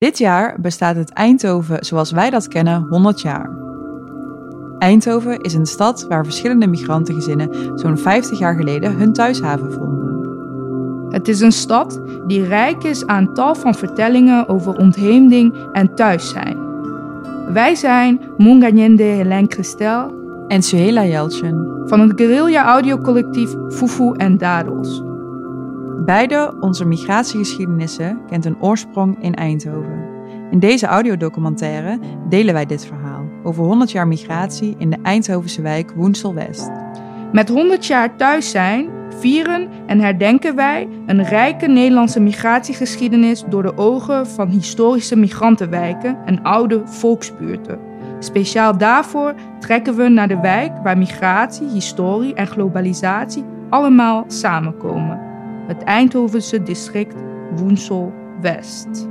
Dit jaar bestaat het Eindhoven zoals wij dat kennen 100 jaar. Eindhoven is een stad waar verschillende migrantengezinnen zo'n 50 jaar geleden hun thuishaven vonden. Het is een stad die rijk is aan tal van vertellingen over ontheemding en thuis zijn. Wij zijn Munganyende Helen Christel En Suhela Jeltjen, van het guerrilla-audiocollectief Fufu en Dadels. Beide onze migratiegeschiedenissen kent een oorsprong in Eindhoven. In deze audiodocumentaire delen wij dit verhaal over 100 jaar migratie in de Eindhovense wijk Woensel-West. Met 100 jaar thuis zijn vieren en herdenken wij een rijke Nederlandse migratiegeschiedenis door de ogen van historische migrantenwijken en oude volksbuurten. Speciaal daarvoor trekken we naar de wijk waar migratie, historie en globalisatie allemaal samenkomen. Het Eindhovense district Woensel-West.